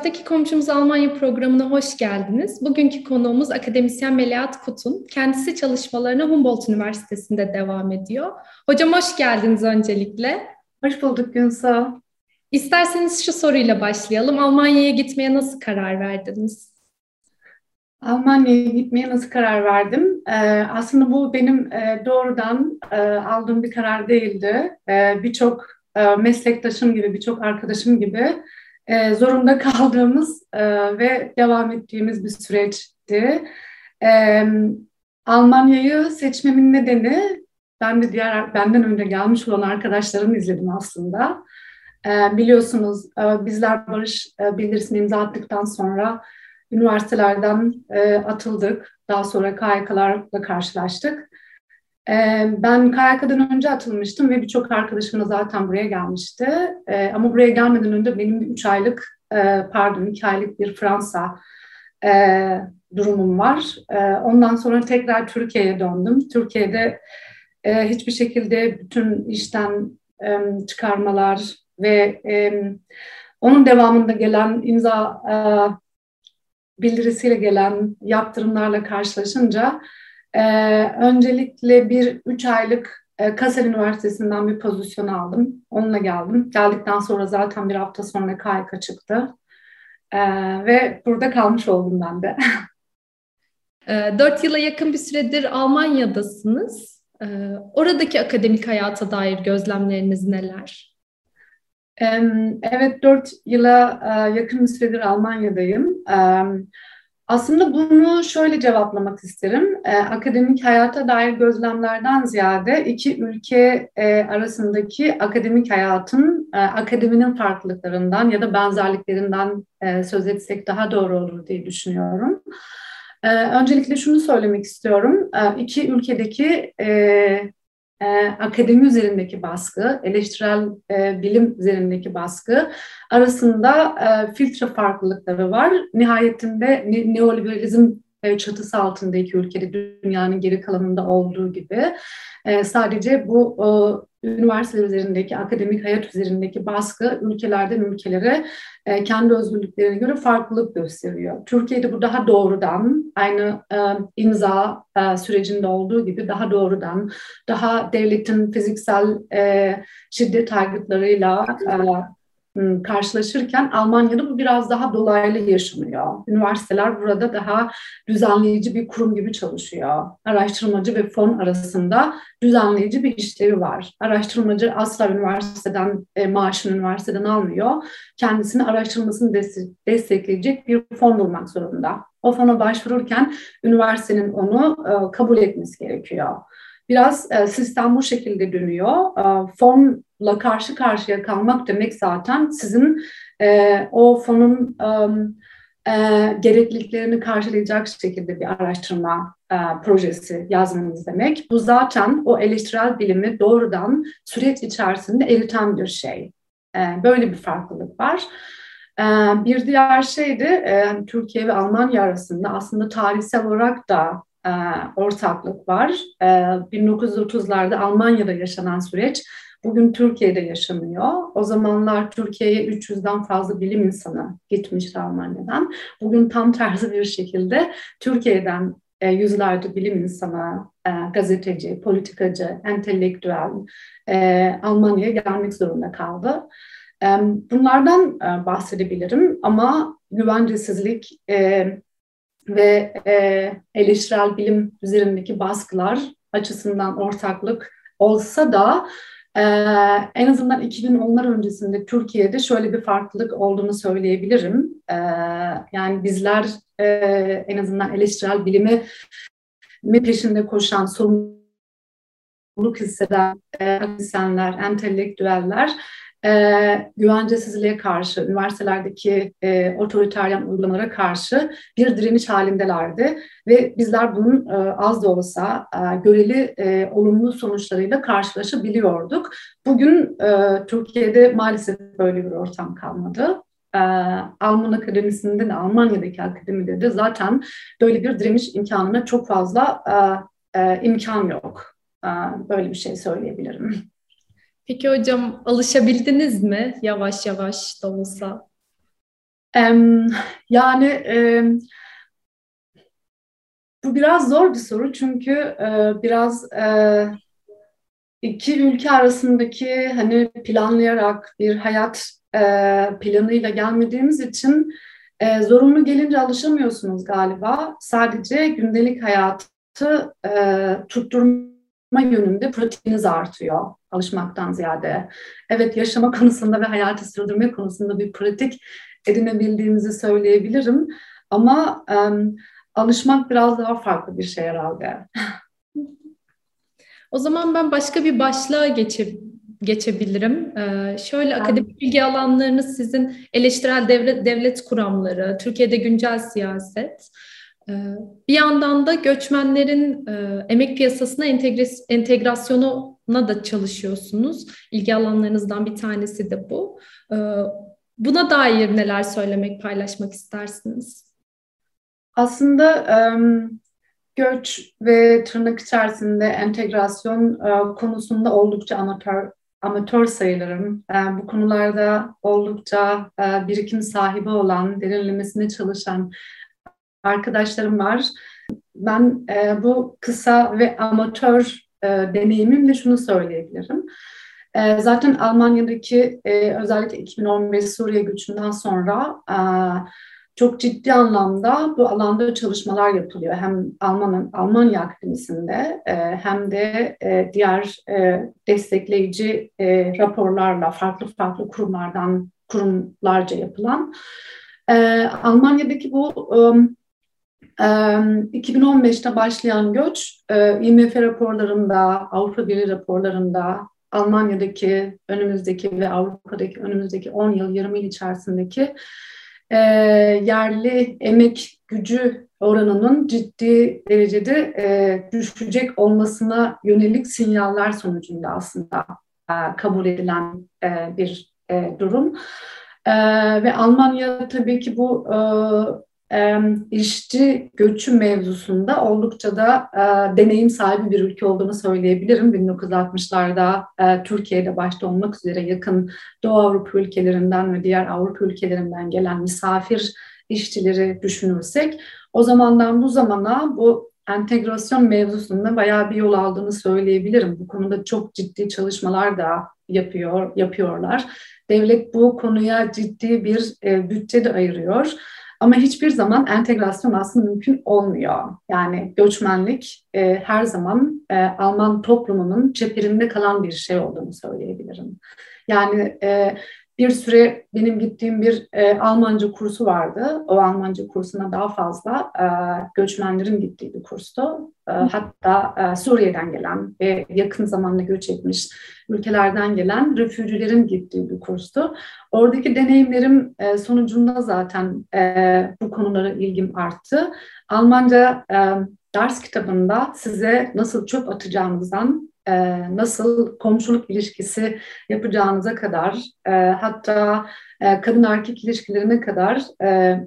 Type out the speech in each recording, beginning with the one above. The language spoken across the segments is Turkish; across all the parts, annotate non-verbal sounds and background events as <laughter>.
Uzaktaki Komşumuz Almanya programına hoş geldiniz. Bugünkü konuğumuz akademisyen Melahat Kutun. Kendisi çalışmalarına Humboldt Üniversitesi'nde devam ediyor. Hocam hoş geldiniz öncelikle. Hoş bulduk Günsal. İsterseniz şu soruyla başlayalım. Almanya'ya gitmeye nasıl karar verdiniz? Almanya'ya gitmeye nasıl karar verdim? Ee, aslında bu benim e, doğrudan e, aldığım bir karar değildi. E, birçok e, meslektaşım gibi, birçok arkadaşım gibi e, zorunda kaldığımız e, ve devam ettiğimiz bir süreçti. E, Almanya'yı seçmemin nedeni ben de diğer benden önce gelmiş olan arkadaşlarımı izledim aslında. E, biliyorsunuz e, bizler barış e, bildirisini imza attıktan sonra üniversitelerden e, atıldık. Daha sonra KYK'larla karşılaştık. Ben KYK'dan önce atılmıştım ve birçok arkadaşım da zaten buraya gelmişti. Ama buraya gelmeden önce benim bir üç aylık, pardon iki aylık bir Fransa durumum var. Ondan sonra tekrar Türkiye'ye döndüm. Türkiye'de hiçbir şekilde bütün işten çıkarmalar ve onun devamında gelen imza bildirisiyle gelen yaptırımlarla karşılaşınca ee, öncelikle bir üç aylık e, Kassel Üniversitesi'nden bir pozisyon aldım. Onunla geldim. Geldikten sonra zaten bir hafta sonra KYK çıktı. Ee, ve burada kalmış oldum ben de. Ee, dört yıla yakın bir süredir Almanya'dasınız. Oradaki akademik hayata dair gözlemleriniz neler? Evet, dört yıla e, yakın bir süredir Almanya'dayım. Aslında bunu şöyle cevaplamak isterim. E, akademik hayata dair gözlemlerden ziyade iki ülke e, arasındaki akademik hayatın, e, akademinin farklılıklarından ya da benzerliklerinden e, söz etsek daha doğru olur diye düşünüyorum. E, öncelikle şunu söylemek istiyorum. E, iki ülkedeki e, e, akademi üzerindeki baskı, eleştirel e, bilim üzerindeki baskı arasında e, filtre farklılıkları var. Nihayetinde ne, neoliberalizm e, çatısı altında iki ülkede dünyanın geri kalanında olduğu gibi e, sadece bu üniversiteler üzerindeki, akademik hayat üzerindeki baskı ülkelerden ülkelere e, kendi özgürlüklerine göre farklılık gösteriyor. Türkiye'de bu daha doğrudan, aynı e, imza e, sürecinde olduğu gibi daha doğrudan, daha devletin fiziksel e, şiddet aygıtlarıyla e, karşılaşırken Almanya'da bu biraz daha dolaylı yaşanıyor. Üniversiteler burada daha düzenleyici bir kurum gibi çalışıyor. Araştırmacı ve fon arasında düzenleyici bir işlevi var. Araştırmacı asla üniversiteden e, maaşını üniversiteden almıyor. Kendisini araştırmasını destekleyecek bir fon bulmak zorunda. O fona başvururken üniversitenin onu e, kabul etmesi gerekiyor. Biraz e, sistem bu şekilde dönüyor. E, fonla karşı karşıya kalmak demek zaten sizin e, o fonun gerekliliklerini karşılayacak şekilde bir araştırma projesi yazmanız demek. Bu zaten o eleştirel bilimi doğrudan süreç içerisinde eriten bir şey. Böyle bir farklılık var. Bir diğer şey de Türkiye ve Almanya arasında aslında tarihsel olarak da e, ortaklık var. E, 1930'larda Almanya'da yaşanan süreç bugün Türkiye'de yaşanıyor. O zamanlar Türkiye'ye 300'den fazla bilim insanı gitmişti Almanya'dan. Bugün tam tersi bir şekilde Türkiye'den e, yüzlerce bilim insanı, e, gazeteci, politikacı, entelektüel e, Almanya'ya gelmek zorunda kaldı. E, bunlardan e, bahsedebilirim ama güvencesizlik, e, ve e, eleştirel bilim üzerindeki baskılar açısından ortaklık olsa da e, en azından 2010'lar öncesinde Türkiye'de şöyle bir farklılık olduğunu söyleyebilirim. E, yani bizler e, en azından eleştirel bilimi mi peşinde koşan, sorumluluk hisseden e, insanlar, entelektüeller e, güvencesizliğe karşı, üniversitelerdeki e, otoriteryen uygulamalara karşı bir direniş halindelerdi. Ve bizler bunun e, az da olsa e, göreli e, olumlu sonuçlarıyla karşılaşabiliyorduk. Bugün e, Türkiye'de maalesef böyle bir ortam kalmadı. Ee, Alman Akademisi'nde de Almanya'daki akademide de zaten böyle bir direniş imkanına çok fazla e, e, imkan yok. E, böyle bir şey söyleyebilirim. Peki hocam alışabildiniz mi yavaş yavaş da olsa? Yani bu biraz zor bir soru çünkü e, biraz e, iki ülke arasındaki hani planlayarak bir hayat e, planıyla gelmediğimiz için zorunlu gelince alışamıyorsunuz galiba. Sadece gündelik hayatı tutturma yönünde pratiğiniz artıyor alışmaktan ziyade. Evet yaşama <laughs> konusunda ve hayatı sürdürme konusunda bir pratik edinebildiğimizi söyleyebilirim. Ama e, alışmak biraz daha farklı bir şey herhalde. O zaman ben başka bir başlığa geçe, geçebilirim. Ee, şöyle akademik bilgi alanlarınız sizin eleştirel devlet, devlet kuramları, Türkiye'de güncel siyaset. Ee, bir yandan da göçmenlerin e, emek piyasasına entegre, entegrasyonuna da çalışıyorsunuz. İlgi alanlarınızdan bir tanesi de bu. Ee, buna dair neler söylemek, paylaşmak istersiniz? Aslında göç ve tırnak içerisinde entegrasyon e, konusunda oldukça amatör amatör sayılırım. E, bu konularda oldukça birikim sahibi olan, derinlemesine çalışan arkadaşlarım var. Ben bu kısa ve amatör deneyimimle şunu söyleyebilirim. Zaten Almanya'daki özellikle 2015 Suriye göçünden sonra çok ciddi anlamda bu alanda çalışmalar yapılıyor. Hem Alman Almanya Akademisi'nde e, hem de e, diğer e, destekleyici e, raporlarla farklı farklı kurumlardan kurumlarca yapılan. E, Almanya'daki bu e, 2015'te başlayan göç e, IMF raporlarında, Avrupa Birliği raporlarında, Almanya'daki önümüzdeki ve Avrupa'daki önümüzdeki 10 yıl, 20 yıl içerisindeki e, yerli emek gücü oranının ciddi derecede e, düşecek olmasına yönelik sinyaller sonucunda aslında e, kabul edilen bir durum. Ve Almanya tabii ki bu işçi göçü mevzusunda oldukça da e, deneyim sahibi bir ülke olduğunu söyleyebilirim. 1960'larda e, Türkiye'de başta olmak üzere yakın Doğu Avrupa ülkelerinden ve diğer Avrupa ülkelerinden gelen misafir işçileri düşünürsek o zamandan bu zamana bu entegrasyon mevzusunda bayağı bir yol aldığını söyleyebilirim. Bu konuda çok ciddi çalışmalar da yapıyor yapıyorlar. Devlet bu konuya ciddi bir e, bütçe de ayırıyor. Ama hiçbir zaman entegrasyon aslında mümkün olmuyor. Yani göçmenlik e, her zaman e, Alman toplumunun çeperinde kalan bir şey olduğunu söyleyebilirim. Yani e, bir süre benim gittiğim bir e, Almanca kursu vardı. O Almanca kursuna daha fazla e, göçmenlerin gittiği bir kurstu. E, hatta e, Suriye'den gelen ve yakın zamanda göç etmiş ülkelerden gelen refüjilerin gittiği bir kurstu. Oradaki deneyimlerim e, sonucunda zaten e, bu konulara ilgim arttı. Almanca e, ders kitabında size nasıl çöp atacağınızdan nasıl komşuluk ilişkisi yapacağınıza kadar e, hatta e, kadın erkek ilişkilerine kadar e,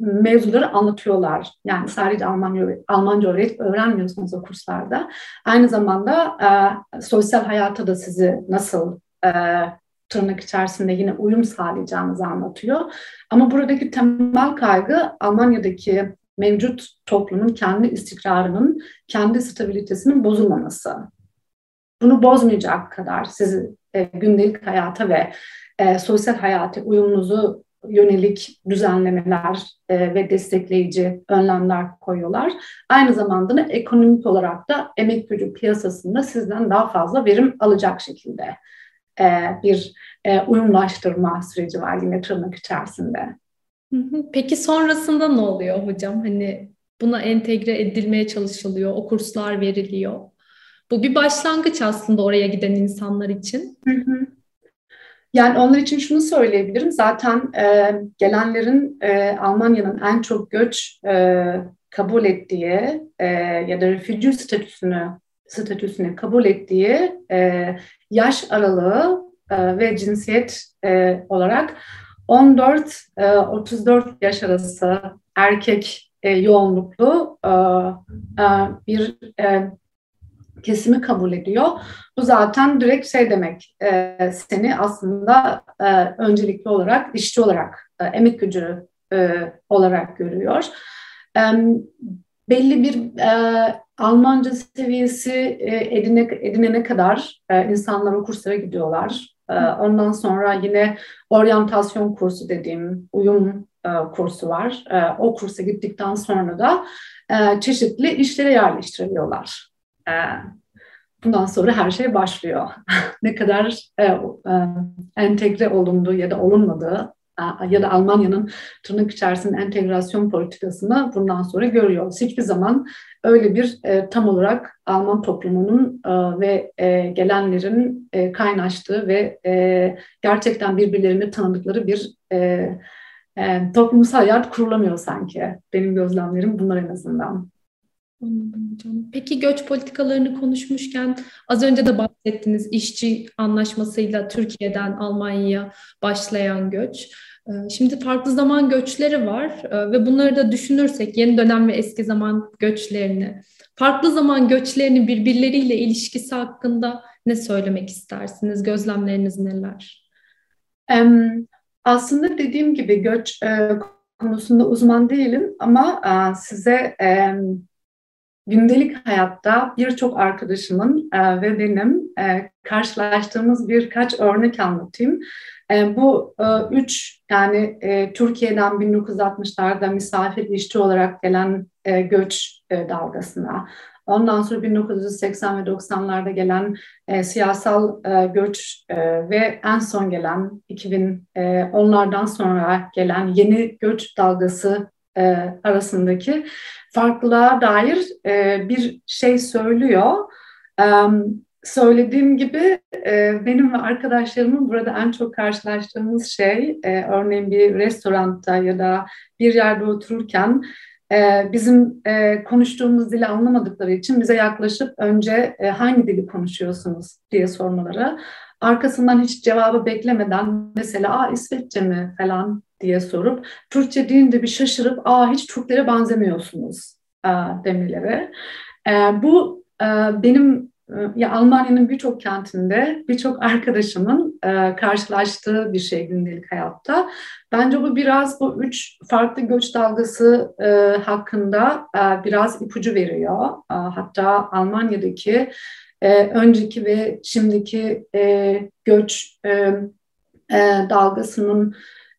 mevzuları anlatıyorlar. Yani sadece Almanca, Almanca öğrenmiyorsunuz o kurslarda. Aynı zamanda e, sosyal hayata da sizi nasıl e, tırnak içerisinde yine uyum sağlayacağınızı anlatıyor. Ama buradaki temel kaygı Almanya'daki mevcut toplumun kendi istikrarının, kendi stabilitesinin bozulmaması. Bunu bozmayacak kadar sizi e, gündelik hayata ve e, sosyal hayata uyumunuzu yönelik düzenlemeler e, ve destekleyici önlemler koyuyorlar. Aynı zamanda da ekonomik olarak da emek gücü piyasasında sizden daha fazla verim alacak şekilde e, bir e, uyumlaştırma süreci var yine tırnak içerisinde. Peki sonrasında ne oluyor hocam? Hani buna entegre edilmeye çalışılıyor, o kurslar veriliyor. Bu bir başlangıç aslında oraya giden insanlar için. Yani onlar için şunu söyleyebilirim. Zaten e, gelenlerin e, Almanya'nın en çok göç e, kabul ettiği e, ya da refugee statüsünü statüsünü kabul ettiği e, yaş aralığı e, ve cinsiyet e, olarak 14-34 e, yaş arası erkek e, yoğunluklu e, bir kesimi kabul ediyor. Bu zaten direkt şey demek, seni aslında öncelikli olarak işçi olarak, emek gücü olarak görüyor. Belli bir Almanca seviyesi edine, edinene kadar insanlar o kurslara gidiyorlar. E, ondan sonra yine oryantasyon kursu dediğim uyum e, kursu var. E, o kursa gittikten sonra da e, çeşitli işlere yerleştiriliyorlar. Bundan sonra her şey başlıyor. <laughs> ne kadar entegre olunduğu ya da olunmadığı ya da Almanya'nın tırnak içerisinde entegrasyon politikasını bundan sonra görüyoruz. Hiçbir zaman öyle bir e, tam olarak Alman toplumunun e, ve e, gelenlerin e, kaynaştığı ve e, gerçekten birbirlerini tanıdıkları bir e, e, toplumsal hayat kurulamıyor sanki. Benim gözlemlerim bunlar en azından. Anladım hocam. Peki göç politikalarını konuşmuşken az önce de bahsettiniz işçi anlaşmasıyla Türkiye'den Almanya'ya başlayan göç. Ee, şimdi farklı zaman göçleri var ee, ve bunları da düşünürsek yeni dönem ve eski zaman göçlerini, farklı zaman göçlerini birbirleriyle ilişkisi hakkında ne söylemek istersiniz? Gözlemleriniz neler? Aslında dediğim gibi göç e, konusunda uzman değilim ama e, size gündelik hayatta birçok arkadaşımın e, ve benim e, karşılaştığımız birkaç örnek anlatayım. E, bu e, üç yani e, Türkiye'den 1960'larda misafir işçi olarak gelen e, göç e, dalgasına, Ondan sonra 1980 ve 90'larda gelen e, siyasal e, göç e, ve en son gelen 2010'lardan e, sonra gelen yeni göç dalgası e, arasındaki farklılığa dair e, bir şey söylüyor. E, söylediğim gibi e, benim ve arkadaşlarımın burada en çok karşılaştığımız şey e, örneğin bir restoranda ya da bir yerde otururken e, bizim e, konuştuğumuz dili anlamadıkları için bize yaklaşıp önce e, hangi dili konuşuyorsunuz diye sormaları. Arkasından hiç cevabı beklemeden mesela Aa, İsveççe mi falan diye sorup Türkçe deyince bir şaşırıp aa hiç Türklere benzemiyorsunuz e, demeleri. E, bu e, benim ya Almanya'nın birçok kentinde birçok arkadaşımın karşılaştığı bir şey gündelik hayatta. Bence bu biraz bu üç farklı göç dalgası hakkında biraz ipucu veriyor. Hatta Almanya'daki önceki ve şimdiki göç e, dalgasının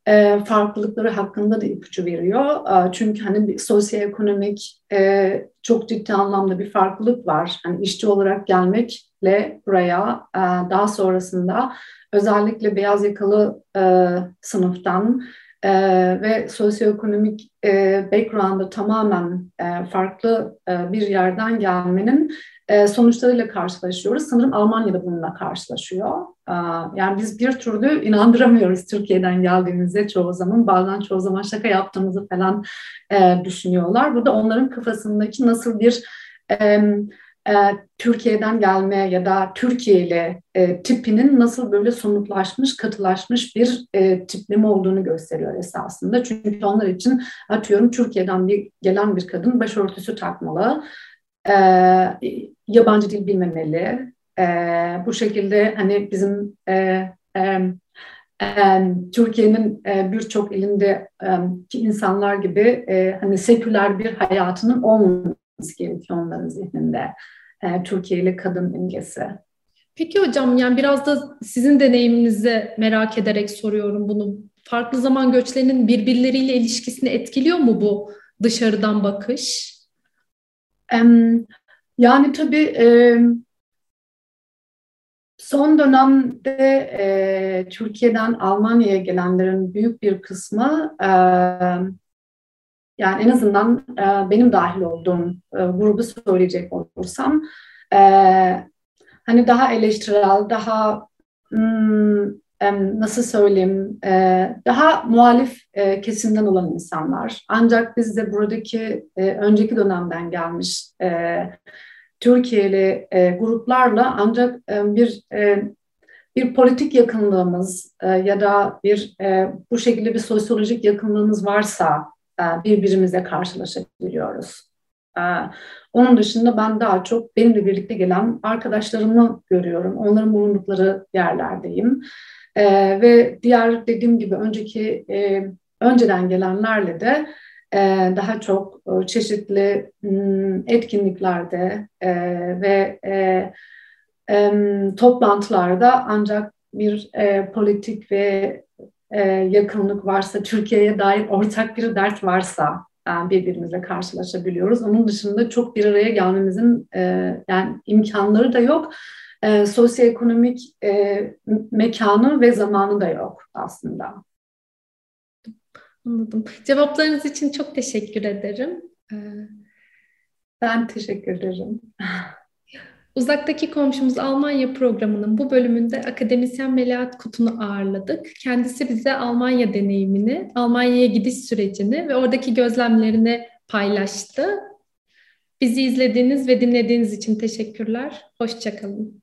e, farklılıkları hakkında da ipucu veriyor. E, çünkü hani bir sosyoekonomik e, çok ciddi anlamda bir farklılık var. Hani işçi olarak gelmekle buraya e, daha sonrasında özellikle beyaz yakalı e, sınıftan e, ve sosyoekonomik e, background'ı tamamen e, farklı e, bir yerden gelmenin e, sonuçlarıyla karşılaşıyoruz. Sanırım Almanya'da bununla karşılaşıyor. E, yani biz bir türlü inandıramıyoruz Türkiye'den geldiğimizde çoğu zaman. Bazen çoğu zaman şaka yaptığımızı falan e, düşünüyorlar. Bu da onların kafasındaki nasıl bir... E, Türkiye'den gelme ya da Türkiye e, tipinin nasıl böyle somutlaşmış, katılaşmış bir e, tipleme olduğunu gösteriyor esasında. Çünkü onlar için atıyorum Türkiye'den bir gelen bir kadın başörtüsü takmalı, e, yabancı dil bilmemeli. E, bu şekilde hani bizim e, e, e, Türkiye'nin e, birçok ilinde e, insanlar gibi e, hani seküler bir hayatının olmaması gerekiyor onların zihninde. E, Türkiye ile kadın imgesi. Peki hocam yani biraz da sizin deneyiminizi merak ederek soruyorum bunu. Farklı zaman göçlerinin birbirleriyle ilişkisini etkiliyor mu bu dışarıdan bakış? Yani tabii son dönemde Türkiye'den Almanya'ya gelenlerin büyük bir kısmı yani en azından benim dahil olduğum grubu söyleyecek olursam hani daha eleştirel, daha hmm, nasıl söyleyeyim daha muhalif kesimden olan insanlar. Ancak biz de buradaki önceki dönemden gelmiş Türkiye'li e, gruplarla ancak e, bir e, bir politik yakınlığımız e, ya da bir e, bu şekilde bir sosyolojik yakınlığımız varsa e, birbirimizle karşılaşabiliyoruz. Onun dışında ben daha çok benimle birlikte gelen arkadaşlarımı görüyorum. Onların bulundukları yerlerdeyim. Ve diğer dediğim gibi önceki önceden gelenlerle de daha çok çeşitli etkinliklerde ve toplantılarda ancak bir politik ve yakınlık varsa, Türkiye'ye dair ortak bir dert varsa birbirimizle karşılaşabiliyoruz. Onun dışında çok bir araya gelmemizin yani imkanları da yok. Sosyoekonomik mekanı ve zamanı da yok aslında. Anladım. Cevaplarınız için çok teşekkür ederim. Ben teşekkür ederim. <laughs> Uzaktaki komşumuz Almanya programının bu bölümünde akademisyen Melahat Kutun'u ağırladık. Kendisi bize Almanya deneyimini, Almanya'ya gidiş sürecini ve oradaki gözlemlerini paylaştı. Bizi izlediğiniz ve dinlediğiniz için teşekkürler. Hoşçakalın.